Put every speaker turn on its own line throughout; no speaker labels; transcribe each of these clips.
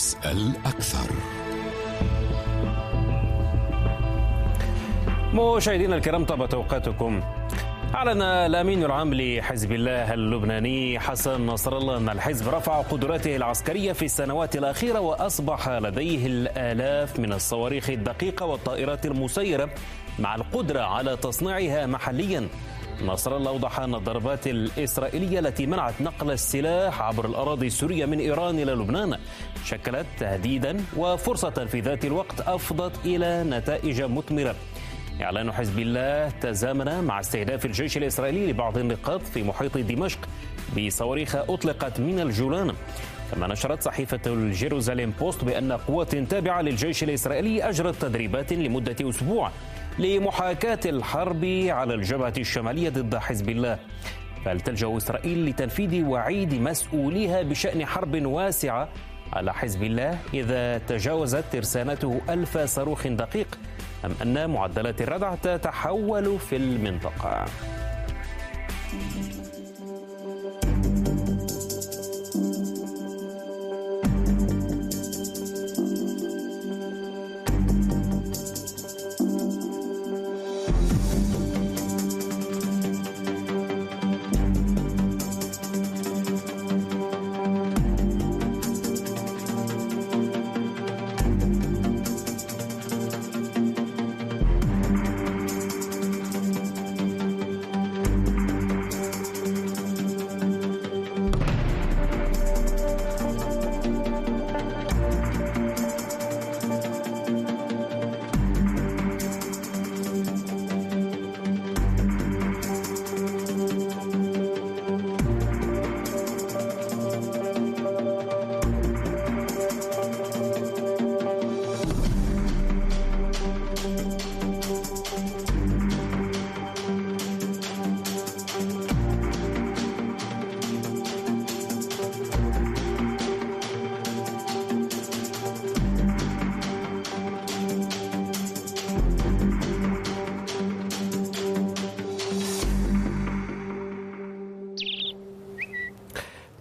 اسأل أكثر.
مشاهدينا الكرام طابت أوقاتكم. أعلن الأمين العام لحزب الله اللبناني حسن نصر الله أن الحزب رفع قدراته العسكرية في السنوات الأخيرة وأصبح لديه الآلاف من الصواريخ الدقيقة والطائرات المسيرة مع القدرة على تصنيعها محليا. نصر الله أوضح أن الضربات الإسرائيلية التي منعت نقل السلاح عبر الأراضي السورية من إيران إلى لبنان شكلت تهديدا وفرصة في ذات الوقت أفضت إلى نتائج مثمرة. إعلان حزب الله تزامن مع استهداف الجيش الإسرائيلي لبعض النقاط في محيط دمشق بصواريخ أطلقت من الجولان. كما نشرت صحيفة الجيروزاليم بوست بأن قوات تابعة للجيش الإسرائيلي أجرت تدريبات لمدة أسبوع لمحاكاة الحرب على الجبهة الشمالية ضد حزب الله. بل تلجأ إسرائيل لتنفيذ وعيد مسؤوليها بشأن حرب واسعة على حزب الله إذا تجاوزت ترسانته ألف صاروخ دقيق أم أن معدلات الردع تتحول في المنطقة.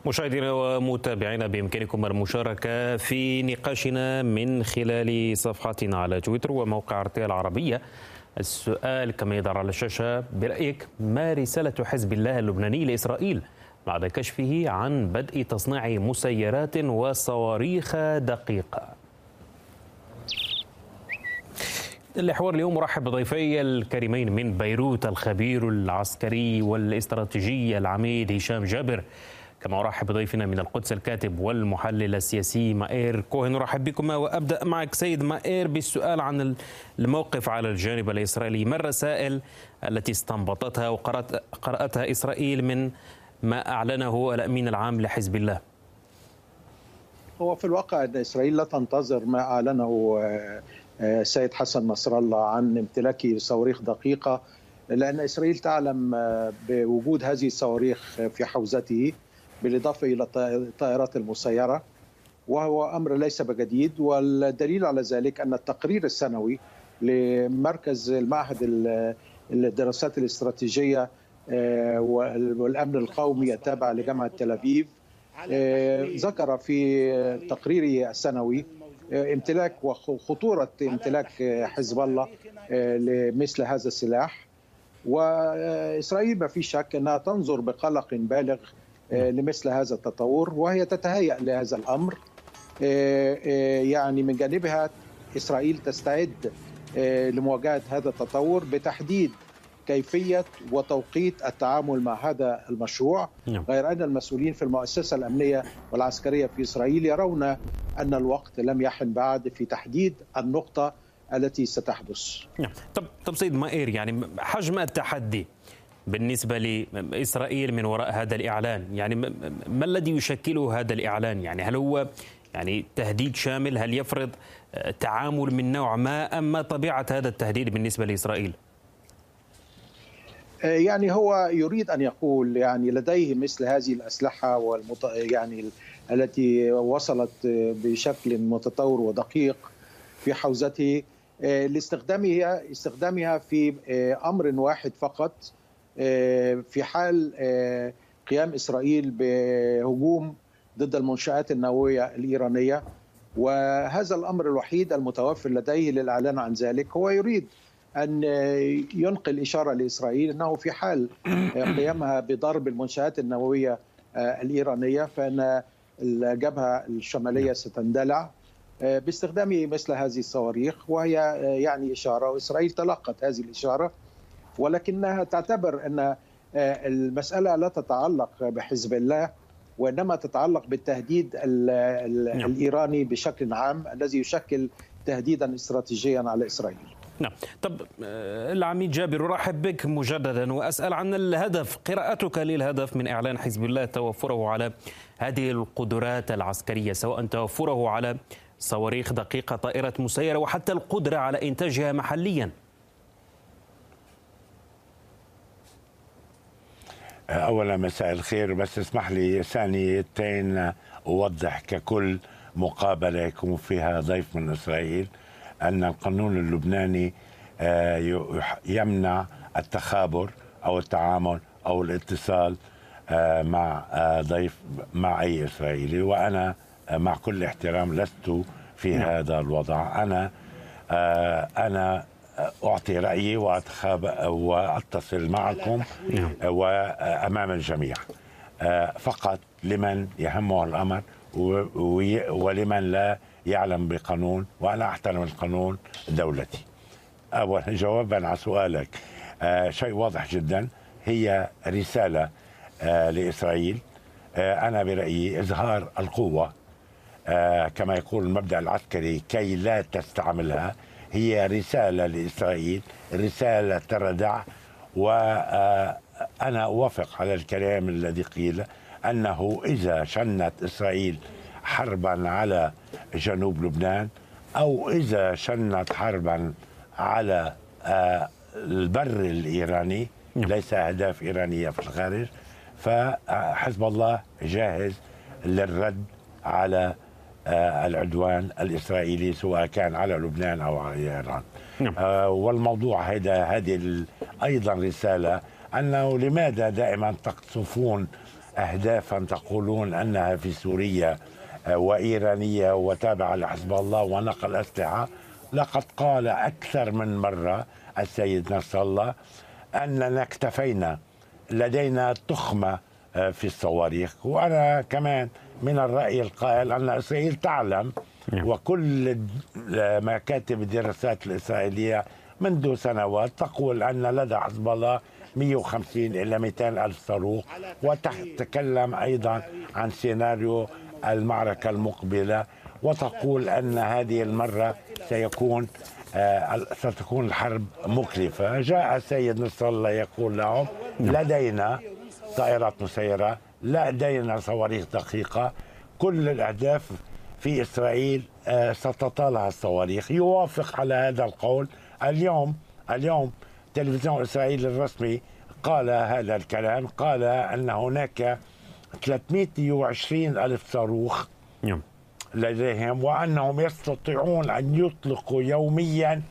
مشاهدينا ومتابعينا بإمكانكم المشاركة في نقاشنا من خلال صفحتنا على تويتر وموقع ارتيا العربية. السؤال كما يظهر على الشاشة برأيك ما رسالة حزب الله اللبناني لإسرائيل بعد كشفه عن بدء تصنيع مسيرات وصواريخ دقيقة؟ الحوار اليوم مرحب بضيفي الكريمين من بيروت الخبير العسكري والإستراتيجي العميد هشام جابر. كما أرحب بضيفنا من القدس الكاتب والمحلل السياسي مائير كوهن. أرحب بكما وأبدأ معك سيد مائير بالسؤال عن الموقف على الجانب الإسرائيلي. ما الرسائل التي استنبطتها وقرأتها إسرائيل من ما أعلنه الأمين العام لحزب الله؟
هو في الواقع أن إسرائيل لا تنتظر ما أعلنه السيد حسن نصر الله عن امتلاك صواريخ دقيقة لأن إسرائيل تعلم بوجود هذه الصواريخ في حوزته. بالإضافة إلى الطائرات المسيرة وهو أمر ليس بجديد. والدليل على ذلك أن التقرير السنوي لمركز المعهد الدراسات الاستراتيجية والأمن القومي التابع لجامعة تل أبيب ذكر في تقريره السنوي امتلاك وخطورة امتلاك حزب الله لمثل هذا السلاح. وإسرائيل ما في شك أنها تنظر بقلق بالغ لمثل هذا التطور وهي تتهيأ لهذا الأمر. يعني من جانبها إسرائيل تستعد لمواجهة هذا التطور بتحديد كيفية وتوقيت التعامل مع هذا المشروع. غير أن المسؤولين في المؤسسة الأمنية والعسكرية في إسرائيل يرون أن الوقت لم يحن بعد في تحديد النقطة التي ستحدث.
نعم. طب طب سيد مائير يعني حجم التحدي بالنسبة لإسرائيل من وراء هذا الإعلان؟ يعني ما الذي يشكله هذا الإعلان؟ يعني هل هو يعني تهديد شامل؟ هل يفرض تعامل من نوع ما؟ أم ما طبيعة هذا التهديد بالنسبة لإسرائيل؟
يعني هو يريد أن يقول يعني لديه مثل هذه الأسلحة والمط... يعني التي وصلت بشكل متطور ودقيق في حوزته. لاستخدامها استخدامها في أمر واحد فقط في حال قيام إسرائيل بهجوم ضد المنشآت النووية الإيرانية. وهذا الأمر الوحيد المتوفر لديه للإعلان عن ذلك. هو يريد أن ينقل إشارة لإسرائيل إنه في حال قيامها بضرب المنشآت النووية الإيرانية فإن الجبهة الشمالية ستندلع باستخدام مثل هذه الصواريخ. وهي يعني إشارة. وإسرائيل تلقت هذه الإشارة. ولكنها تعتبر أن المسألة لا تتعلق بحزب الله وإنما تتعلق بالتهديد الإيراني بشكل عام الذي يشكل تهديدا استراتيجيا على إسرائيل.
نعم. طب العميد جابر أرحب بك مجددا وأسأل عن الهدف قراءتك للهدف من إعلان حزب الله توفره على هذه القدرات العسكرية سواء توفره على صواريخ دقيقة طائرة مسيرة وحتى القدرة على إنتاجها محليا.
أولا مساء الخير بس اسمح لي ثانيتين أوضح ككل مقابلة يكون فيها ضيف من إسرائيل أن القانون اللبناني يمنع التخابر أو التعامل أو الاتصال مع ضيف مع أي إسرائيلي وأنا مع كل احترام لست في هذا الوضع. أنا أنا أعطي رأيي وأتصل معكم وأمام الجميع. فقط لمن يهمه الأمر ولمن لا يعلم بقانون وأنا أحترم القانون دولتي. اولا جوابا على سؤالك. شيء واضح جدا. هي رسالة لإسرائيل. أنا برأيي إظهار القوة. كما يقول المبدأ العسكري كي لا تستعملها. هي رسالة لإسرائيل رسالة تردع وأنا أوافق على الكلام الذي قيل أنه إذا شنت إسرائيل حربا على جنوب لبنان أو إذا شنت حربا على البر الإيراني ليس أهداف إيرانية في الخارج فحزب الله جاهز للرد على العدوان الإسرائيلي سواء كان على لبنان أو على إيران. نعم. آه والموضوع هذا هذه أيضا رسالة أنه لماذا دائما تقصفون اهدافا تقولون أنها في سوريا آه وإيرانية وتابعة لحزب الله ونقل أسلحة. لقد قال أكثر من مرة السيد نصر الله أننا اكتفينا لدينا تخمة آه في الصواريخ. وأنا كمان من الرأي القائل أن إسرائيل تعلم وكل مكاتب الدراسات الإسرائيلية منذ سنوات تقول أن لدى حزب الله 150 إلى 200 ألف صاروخ وتتكلم أيضا عن سيناريو المعركة المقبلة وتقول أن هذه المرة سيكون ستكون الحرب مكلفة. جاء السيد نصر الله يقول لهم لدينا طائرات مسيرة لدينا صواريخ دقيقة. كل الأهداف في إسرائيل ستطالها الصواريخ. يوافق على هذا القول. اليوم اليوم تلفزيون إسرائيل الرسمي قال هذا الكلام قال أن هناك 320 ألف صاروخ لديهم وأنهم يستطيعون أن يطلقوا يوميا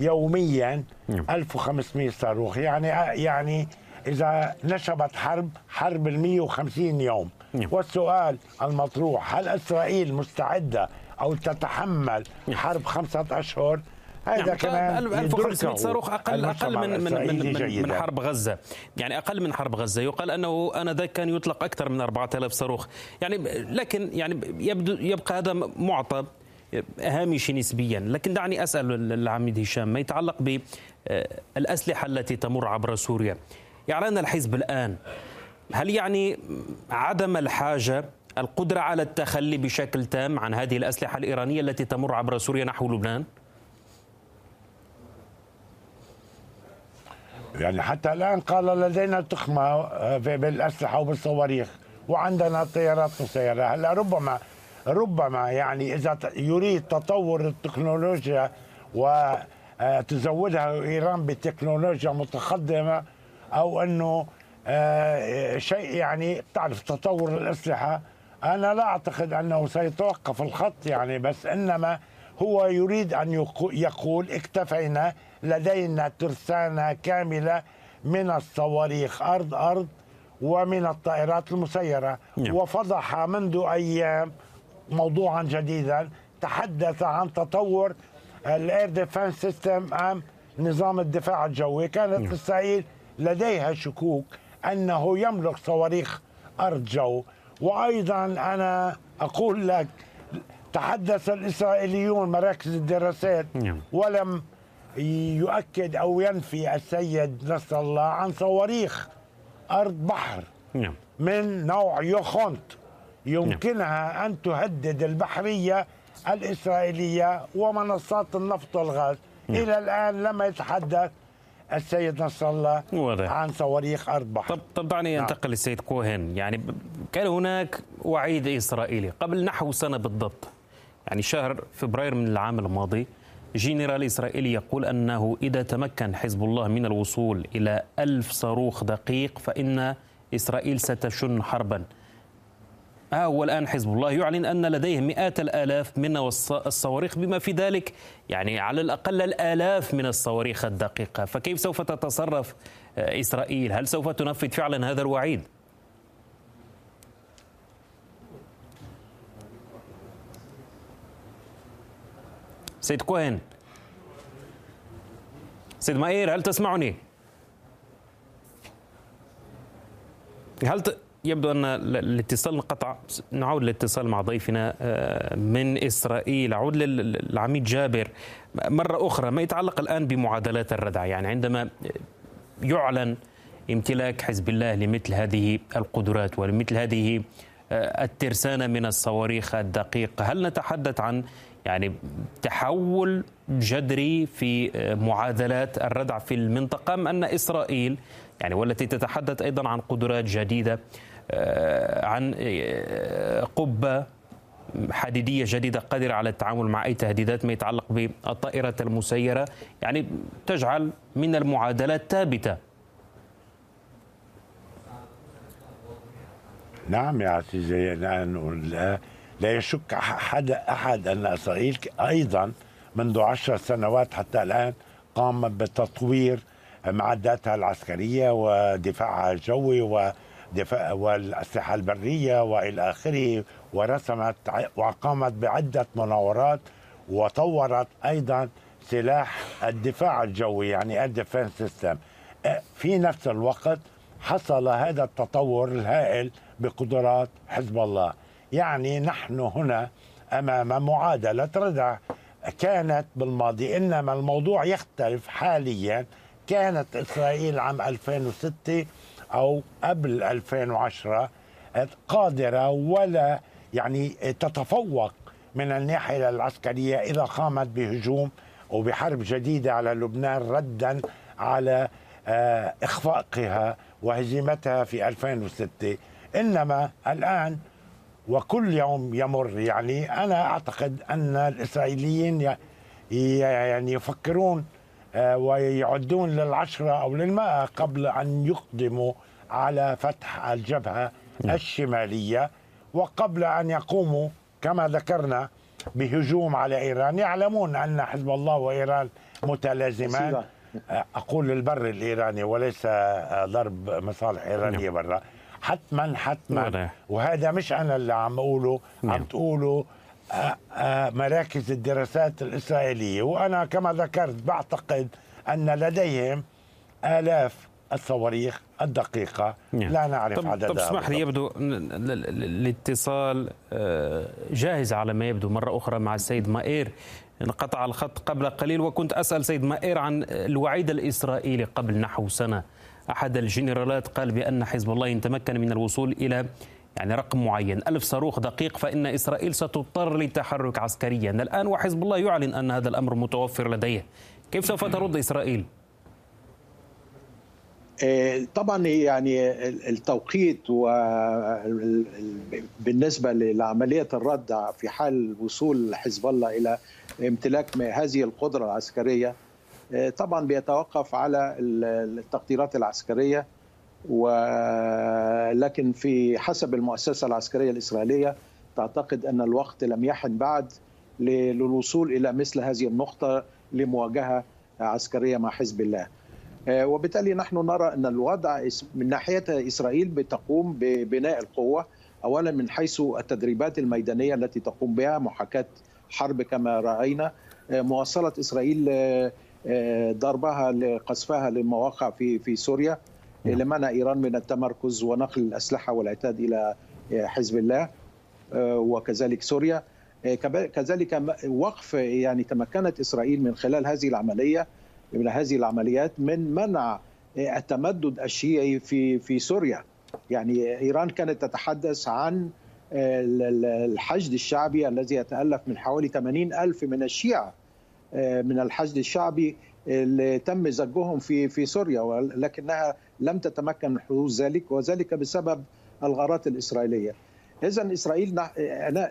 يوميا 1500 صاروخ. يعني يعني إذا نشبت حرب حرب ال 150 يوم. والسؤال المطروح هل إسرائيل مستعدة أو تتحمل حرب خمسة أشهر؟
هذا نعم كمان 1500 صاروخ أقل أقل من من من, من, من حرب غزة. يعني أقل من حرب غزة. يقال أنه آنذاك كان يطلق أكثر من 4000 صاروخ. يعني لكن يعني يبدو يبقى هذا معطى هامشي نسبيا. لكن دعني أسأل العميد هشام ما يتعلق بالاسلحه التي تمر عبر سوريا؟ إعلان الحزب الآن هل يعني عدم الحاجة القدرة على التخلي بشكل تام عن هذه الأسلحة الإيرانية التي تمر عبر سوريا نحو لبنان؟
يعني حتى الآن قال لدينا تخمة بالأسلحة وبالصواريخ وعندنا طيارات مسيرة هلا ربما ربما يعني إذا يريد تطور التكنولوجيا وتزودها إيران بتكنولوجيا متقدمة أو أنه آه شيء يعني تعرف تطور الأسلحة أنا لا أعتقد أنه سيتوقف الخط يعني بس إنما هو يريد أن يقول اكتفينا لدينا ترسانة كاملة من الصواريخ أرض أرض ومن الطائرات المسيرة نعم. وفضح منذ أيام موضوعا جديدا تحدث عن تطور ال air defense system أم نظام الدفاع الجوي كانت
نعم.
اسرائيل لديها شكوك أنه يملك صواريخ ارض جو وأيضا أنا أقول لك تحدث الإسرائيليون مراكز الدراسات
نعم.
ولم يؤكد أو ينفي السيد نصر الله عن صواريخ أرض بحر
نعم.
من نوع يوخونت يمكنها أن تهدد البحرية الإسرائيلية ومنصات النفط والغاز. إلى الآن لم يتحدث السيد نصر الله
واضح.
عن صواريخ ارض بحر
طب طب دعني
نعم.
أنتقل للسيد كوهن يعني كان هناك وعيد إسرائيلي قبل نحو سنة بالضبط يعني شهر فبراير من العام الماضي جنرال إسرائيلي يقول أنه إذا تمكن حزب الله من الوصول إلى ألف صاروخ دقيق فإن إسرائيل ستشن حربا ها هو الآن حزب الله يعلن أن لديه مئات الآلاف من الص- الصواريخ بما في ذلك يعني على الأقل الآلاف من الصواريخ الدقيقة. فكيف سوف تتصرف آه، إسرائيل؟ هل سوف تنفذ فعلا هذا الوعيد؟ سيد كوهن. سيد مائير هل تسمعني؟ هل ت... يبدو ال- الاتصال انقطع. نعود للاتصال مع ضيفنا آه، من إسرائيل. اعود لل- للعميد جابر. مرة أخرى ما يتعلق الآن بمعادلات الردع؟ يعني عندما يعلن امتلاك حزب الله لمثل هذه القدرات ولمثل هذه آه، الترسانة من الصواريخ الدقيقة هل نتحدث عن يعني تحول جذري في آه، معادلات الردع في المنطقة أم أن إسرائيل يعني والتي تتحدث أيضا عن قدرات جديدة عن آه، قبة حديدية جديدة قادرة على التعامل مع أي تهديدات ما يتعلق بالطائرة المسيرة. يعني تجعل من المعادلات ثابتة.
نعم يا عزيزي لأنه لا, لا يشك أحد أحد أن إسرائيل أيضا منذ عشر سنوات حتى الآن قام بتطوير معداتها العسكرية ودفاعها الجوي ودفاع والأسلحة البرية وإلى آخره ورسمت وقامت بعدة مناورات وطورت أيضا سلاح الدفاع الجوي يعني ال defense system في نفس الوقت حصل هذا التطور الهائل بقدرات حزب الله. يعني نحن هنا أمام معادلة ردع كانت بالماضي إنما الموضوع يختلف حاليا. كانت إسرائيل عام 2006 أو قبل 2010 قادرة ولا يعني تتفوق من الناحية العسكرية إذا قامت بهجوم وبحرب جديدة على لبنان ردا على آه، إخفاقها وهزيمتها في 2006 إنما الآن وكل يوم يمر يعني أنا أعتقد أن الإسرائيليين يعني يفكرون ويعدون للعشرة أو للمائة قبل أن يقدموا على فتح الجبهة الشمالية وقبل أن يقوموا كما ذكرنا بهجوم على إيران يعلمون أن حزب الله وإيران متلازمان
سيدة.
أقول البر الإيراني وليس ضرب مصالح إيرانية برا حتما حتما. وهذا مش أنا اللي عم أقوله
نعم.
عم تقوله آه، آه، مراكز الدراسات الإسرائيلية وأنا كما ذكرت بعتقد أن لديهم آلاف الصواريخ الدقيقة
نعم.
لا نعرف
طب,
عددها
طب اسمح لي. يبدو الاتصال آه، جاهز على ما يبدو مرة أخرى مع السيد مائير انقطع الخط قبل قليل وكنت أسأل سيد مائير عن الوعيد الإسرائيلي قبل نحو سنة أحد الجنرالات قال بأن حزب الله إن تمكن من الوصول إلى يعني رقم معين. ألف صاروخ دقيق فإن إسرائيل ستضطر للتحرك عسكريا. الآن وحزب الله يعلن أن هذا الأمر متوفر لديه. كيف سوف ترد إسرائيل؟
آه، طبعا يعني التوقيت و بالنسبة لعملية الرد في حال وصول حزب الله إلى امتلاك هذه القدرة العسكرية آه، طبعا بيتوقف على التقديرات العسكرية. ولكن في حسب المؤسسة العسكرية الإسرائيلية تعتقد أن الوقت لم يحن بعد للوصول إلى مثل هذه النقطة لمواجهة عسكرية مع حزب الله. وبالتالي نحن نرى أن الوضع من ناحية إسرائيل بتقوم ببناء القوة اولا من حيث التدريبات الميدانية التي تقوم بها محاكاة حرب كما رأينا مواصلة إسرائيل ضربها لقصفها للمواقع في في سوريا لمنع إيران من التمركز ونقل الأسلحة والعتاد إلى حزب الله وكذلك سوريا. كذلك وقف يعني تمكنت إسرائيل من خلال هذه العملية من هذه العمليات من منع التمدد الشيعي في في سوريا. يعني إيران كانت تتحدث عن الحشد الشعبي الذي يتألف من حوالي 80 ألف من الشيعة من الحشد الشعبي اللي تم زجهم في في سوريا ولكنها لم تتمكن من حدوث ذلك وذلك بسبب الغارات الإسرائيلية. اذا إسرائيل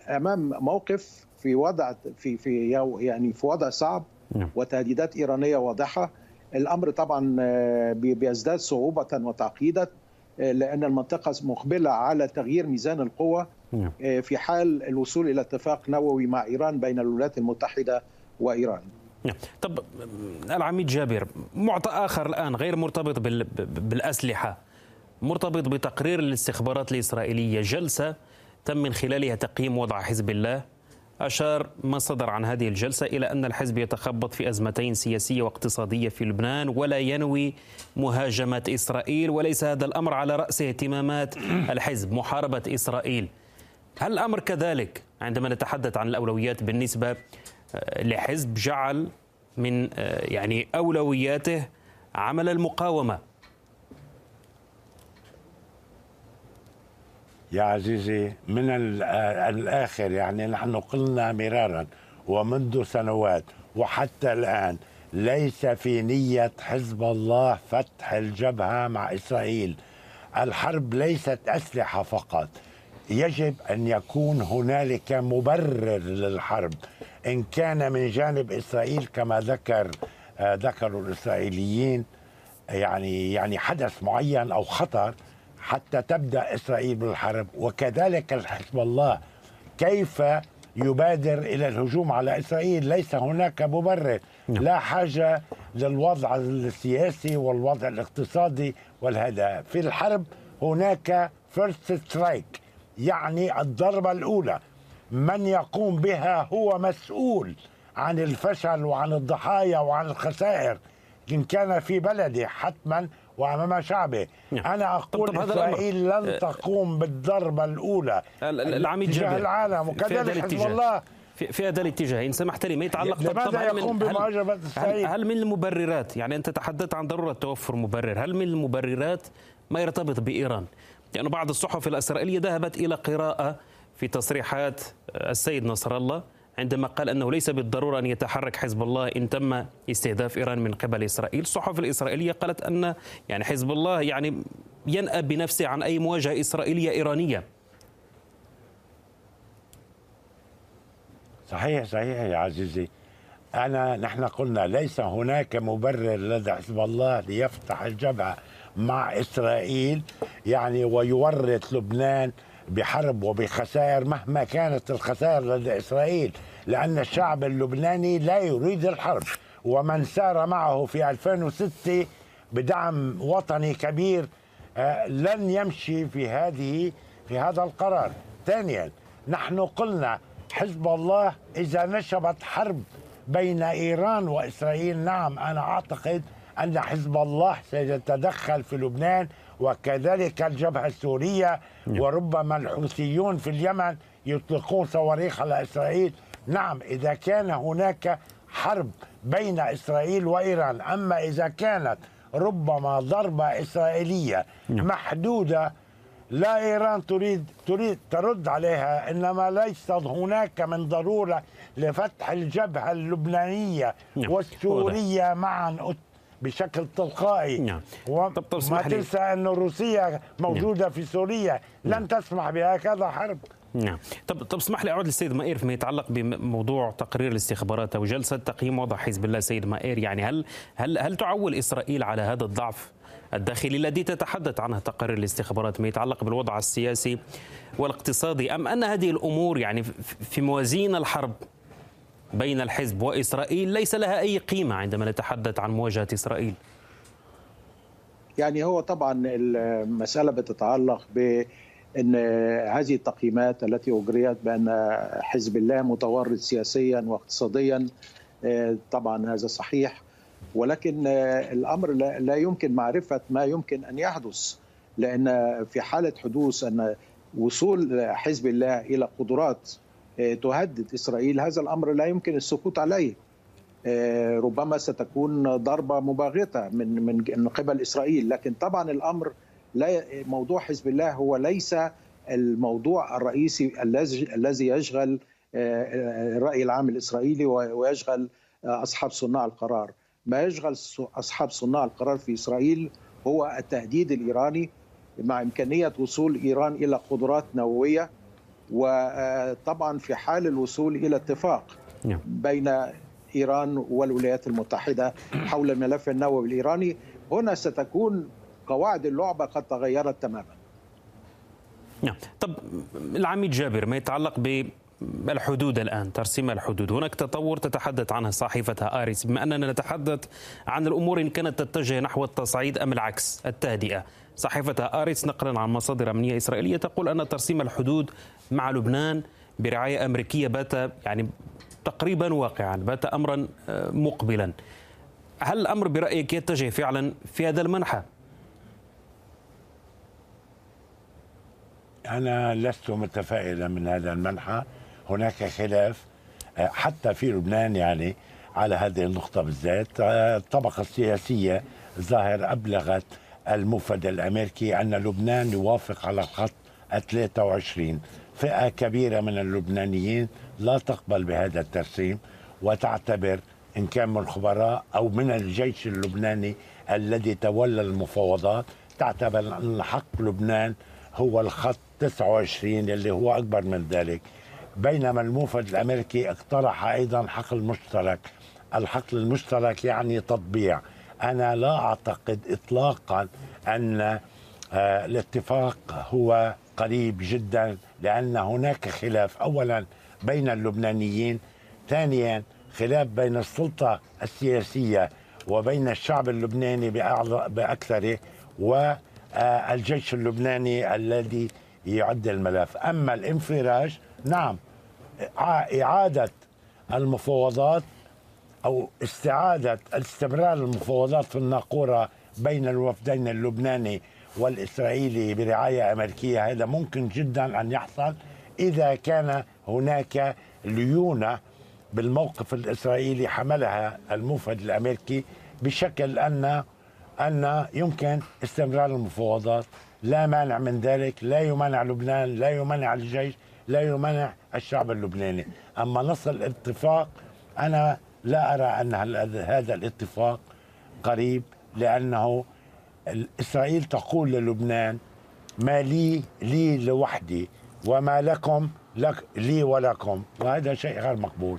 أمام موقف في وضع في في يعني في وضع صعب وتهديدات إيرانية واضحة الأمر طبعا بيزداد صعوبة وتعقيدا لأن المنطقة مقبلة على تغيير ميزان القوة في حال الوصول إلى اتفاق نووي مع إيران بين الولايات المتحدة وإيران.
طب العميد جابر معطى آخر الآن غير مرتبط بالأسلحة مرتبط بتقرير الاستخبارات الإسرائيلية جلسة تم من خلالها تقييم وضع حزب الله. أشار ما صدر عن هذه الجلسة إلى أن الحزب يتخبط في أزمتين سياسية واقتصادية في لبنان ولا ينوي مهاجمة إسرائيل وليس هذا الأمر على رأس اهتمامات الحزب محاربة إسرائيل. هل الأمر كذلك؟ عندما نتحدث عن الأولويات بالنسبة لحزب جعل من يعني أولوياته عمل المقاومة.
يا عزيزي من الآخر يعني نحن قلنا مرارا ومنذ سنوات وحتى الآن ليس في نية حزب الله فتح الجبهة مع إسرائيل. الحرب ليست أسلحة فقط. يجب أن يكون هنالك مبرر للحرب إن كان من جانب إسرائيل كما ذكر ذكروا الإسرائيليين يعني يعني حدث معين أو خطر حتى تبدأ إسرائيل بالحرب. وكذلك حزب الله كيف يبادر إلى الهجوم على إسرائيل؟ ليس هناك مبرر لا حاجة للوضع السياسي والوضع الاقتصادي والهذا في الحرب هناك first strike يعني الضربة الأولى. من يقوم بها هو مسؤول عن الفشل وعن الضحايا وعن الخسائر إن كان في بلده حتما وأمام شعبه. نعم. أنا أقول طب طب إسرائيل لن تقوم بالضربة الأولى.
العميد
تجاه العالم وكذلك حزب الله.
في, في هذا الاتجاه. إن سمحت لي ما يتعلق
لماذا يقوم
اسرائيل؟ هل, هل من المبررات؟ يعني أنت تحدثت عن ضرورة توفر مبرر، هل من المبررات ما يرتبط بإيران؟ لأن بعض الصحف الإسرائيلية ذهبت إلى قراءة في تصريحات السيد نصر الله عندما قال أنه ليس بالضرورة أن يتحرك حزب الله إن تم استهداف إيران من قبل إسرائيل، الصحف الإسرائيلية قالت أن يعني حزب الله يعني ينأى بنفسه عن أي مواجهة إسرائيلية إيرانية.
صحيح صحيح يا عزيزي. أنا نحن قلنا ليس هناك مبرر لدى حزب الله ليفتح الجبهة. مع إسرائيل يعني ويورط لبنان بحرب وبخسائر مهما كانت الخسائر لدى إسرائيل لأن الشعب اللبناني لا يريد الحرب. ومن سار معه في 2006 بدعم وطني كبير لن يمشي في هذه في هذا القرار. ثانيا نحن قلنا حزب الله إذا نشبت حرب بين إيران وإسرائيل نعم أنا أعتقد أن حزب الله سيتدخل في لبنان وكذلك الجبهة السورية وربما الحوثيون في اليمن يطلقون صواريخ على إسرائيل. نعم إذا كان هناك حرب بين إسرائيل وإيران أما إذا كانت ربما ضربة إسرائيلية محدودة لا إيران تريد تريد ترد عليها إنما ليس هناك من ضرورة لفتح الجبهة اللبنانية والسورية معا. بشكل تلقائي. نعم. وما تنسى أن روسيا موجودة نعم. في سوريا. لن نعم. تسمح بهكذا حرب.
نعم. طب طب اسمح لي أعود للسيد مائير فيما يتعلق بموضوع تقرير الاستخبارات أو جلسة تقييم وضع حزب الله. سيد مائير يعني هل هل هل تعول إسرائيل على هذا الضعف الداخلي الذي تتحدث عنه تقارير الاستخبارات ما يتعلق بالوضع السياسي والاقتصادي؟ أم أن هذه الأمور يعني في موازين الحرب بين الحزب وإسرائيل ليس لها أي قيمة عندما نتحدث عن مواجهة إسرائيل.
يعني هو طبعا المساله بتتعلق ب ان هذه التقييمات التي أجريت بأن حزب الله متورط سياسيا واقتصاديا طبعا هذا صحيح ولكن الأمر لا يمكن معرفة ما يمكن أن يحدث لأن في حالة حدوث أن وصول حزب الله إلى قدرات تهدد إسرائيل هذا الأمر لا يمكن السكوت عليه. ربما ستكون ضربة مباغتة من من قبل إسرائيل. لكن طبعا الأمر لا موضوع حزب الله هو ليس الموضوع الرئيسي الذي يشغل الرأي العام الإسرائيلي ويشغل أصحاب صناع القرار. ما يشغل أصحاب صناع القرار في إسرائيل هو التهديد الإيراني مع إمكانية وصول إيران إلى قدرات نووية. وطبعا في حال الوصول إلى اتفاق بين إيران والولايات المتحدة حول الملف النووي الإيراني هنا ستكون قواعد اللعبة قد تغيرت تماما.
نعم، طب العميد جابر ما يتعلق ب الحدود الآن ترسيم الحدود؟ هناك تطور تتحدث عنه صحيفة هآرتس بما أننا نتحدث عن الأمور إن كانت تتجه نحو التصعيد أم العكس التهدئة. صحيفة هآرتس نقلا عن مصادر أمنية إسرائيلية تقول أن ترسيم الحدود مع لبنان برعاية أمريكية بات يعني تقريبا واقعا بات أمرا مقبلا. هل الأمر برأيك يتجه فعلا في هذا المنحى؟
أنا لست متفائلا من هذا المنحى. هناك خلاف حتى في لبنان يعني على هذه النقطة بالذات. الطبقة السياسية ظاهر أبلغت المفد الأمريكي أن لبنان يوافق على الخط 23 فئة كبيرة من اللبنانيين لا تقبل بهذا الترسيم وتعتبر إن كان من الخبراء أو من الجيش اللبناني الذي تولى المفاوضات تعتبر أن حق لبنان هو الخط 29 اللي هو أكبر من ذلك. بينما الموفد الأمريكي اقترح أيضا حقل مشترك. الحقل المشترك يعني تطبيع. أنا لا أعتقد إطلاقا أن الاتفاق هو قريب جدا لأن هناك خلاف. أولا بين اللبنانيين ثانيا خلاف بين السلطة السياسية وبين الشعب اللبناني بأكثره والجيش اللبناني الذي يعد الملف. أما الانفراج نعم إعادة المفاوضات أو استعادة استمرار المفاوضات في الناقورة بين الوفدين اللبناني والإسرائيلي برعاية أمريكية. هذا ممكن جدا أن يحصل إذا كان هناك ليونة بالموقف الإسرائيلي حملها الموفد الأمريكي بشكل أن أن يمكن استمرار المفاوضات. لا مانع من ذلك لا يمنع لبنان لا يمنع الجيش لا يمنع الشعب اللبناني. أما نصل اتفاق أنا لا أرى أن هذا الاتفاق قريب لأنه إسرائيل تقول للبنان ما لي لي لوحدي وما لكم لك لي ولكم. وهذا شيء غير مقبول.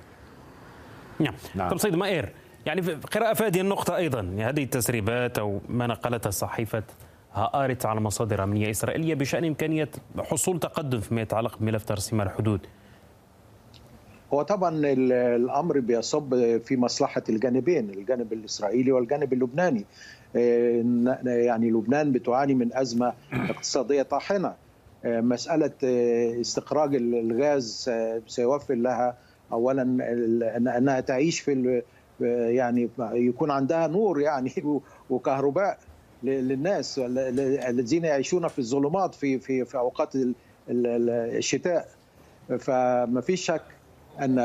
نعم, نعم. طب سيد مائر يعني قراءة في هذه النقطة أيضا هذه التسريبات أو ما نقلتها صحيفة هآرت على مصادر أمنية إسرائيلية بشأن إمكانية حصول تقدم فيما يتعلق بملف ترسيم الحدود.
هو طبعا الأمر بيصب في مصلحة الجانبين الجانب الإسرائيلي والجانب اللبناني. يعني لبنان بتعاني من أزمة اقتصادية طاحنة. مسألة استخراج الغاز سيوفر لها اولا إنها تعيش في يعني يكون عندها نور يعني وكهرباء للناس الذين يعيشون في الظلمات في في في أوقات الشتاء. فما فيش شك أن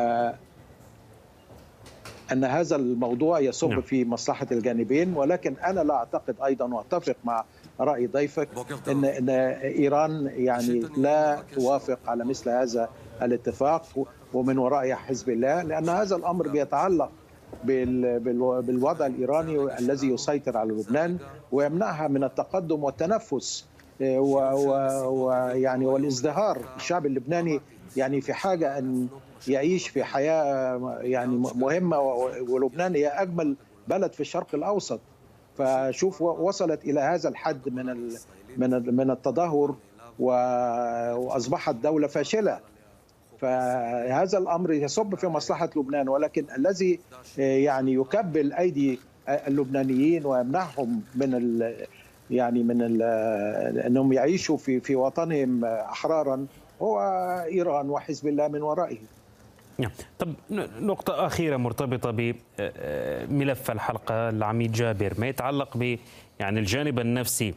أن هذا الموضوع يصب في مصلحة الجانبين ولكن أنا لا أعتقد أيضا وأتفق مع رأي ضيفك ان إن إيران يعني لا توافق على مثل هذا الاتفاق ومن وراء حزب الله لأن هذا الأمر بيتعلق بالوضع الإيراني الذي يسيطر على لبنان ويمنعها من التقدم والتنفس ويعني والازدهار. الشعب اللبناني يعني في حاجة ان يعيش في حياة يعني مهمة ولبنان هي أجمل بلد في الشرق الأوسط. فشوف وصلت إلى هذا الحد من من من التدهور وأصبحت دولة فاشلة. فهذا الأمر يصب في مصلحة لبنان ولكن الذي يعني يكبل أيدي اللبنانيين ويمنعهم من يعني من أنهم يعيشوا في في وطنهم أحرارا هو إيران وحزب الله من ورائه.
نعم. طب نقطة أخيرة مرتبطة بملف الحلقة العميد جابر ما يتعلق ب يعني الجانب النفسي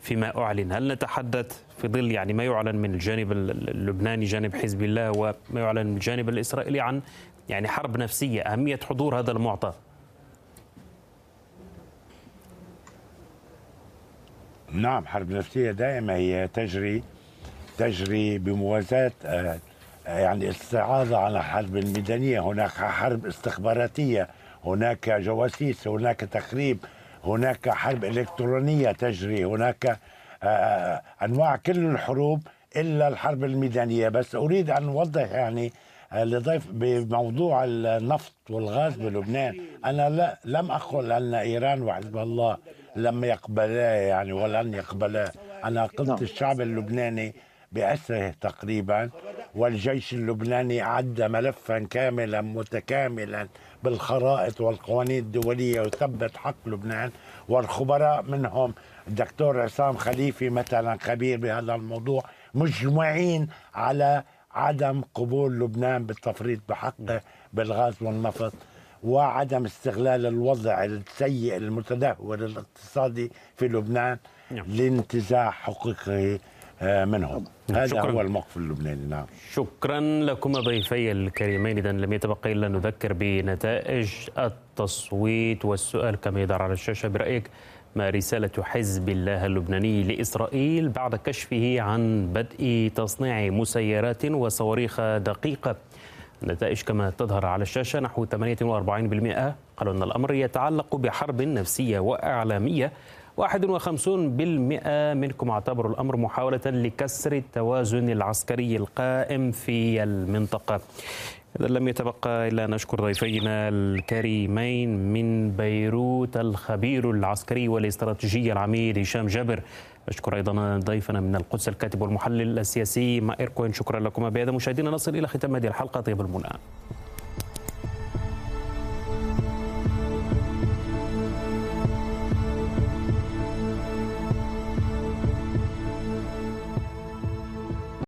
فيما أعلن. هل نتحدث في ظل يعني ما يعلن من الجانب اللبناني جانب حزب الله وما يعلن من الجانب الإسرائيلي عن يعني حرب نفسية أهمية حضور هذا المعطى؟
نعم حرب نفسية دائما هي تجري تجري بموازاة آه، يعني استعاضة على حرب ميدانية هناك حرب استخباراتية هناك جواسيس هناك تخريب هناك حرب إلكترونية تجري هناك آه، آه، أنواع كل الحروب إلا الحرب الميدانية. بس أريد أن أوضح يعني لضيف بموضوع النفط والغاز بلبنان. أنا لا لم أقل أن إيران وحزب الله لم يقبلا يعني ولن يقبلا. أنا قلت نعم. الشعب اللبناني بأسره تقريبا. والجيش اللبناني عد ملفا كاملا متكاملا بالخرائط والقوانين الدولية وثبت حق لبنان والخبراء منهم الدكتور عصام خليفي مثلا خبير بهذا الموضوع مجمعين على عدم قبول لبنان بالتفريط بحقه بالغاز والنفط وعدم استغلال الوضع السيء المتدهور الاقتصادي في لبنان نعم. لانتزاع حقوقه منهم. هذا شكرا. هو الموقف اللبناني نعم.
شكرا لكم ضيفي الكريمين. اذا لم يتبقى إلا نذكر بنتائج التصويت والسؤال كما يظهر على الشاشة برأيك ما رسالة حزب الله اللبناني لإسرائيل بعد كشفه عن بدء تصنيع مسيرات وصواريخ دقيقة. النتائج كما تظهر على الشاشة نحو 48% قالوا أن الأمر يتعلق بحرب نفسية وإعلامية 51% منكم اعتبروا الأمر محاولة لكسر التوازن العسكري القائم في المنطقة. إذا لم يتبقى إلا أن نشكر ضيفينا الكريمين من بيروت الخبير العسكري والاستراتيجي العميد هشام جابر. أشكر أيضا ضيفنا من القدس الكاتب والمحلل السياسي مائر كوين. شكرا لكم بهذا مشاهدينا نصل إلى ختام هذه الحلقة. طيب المنى.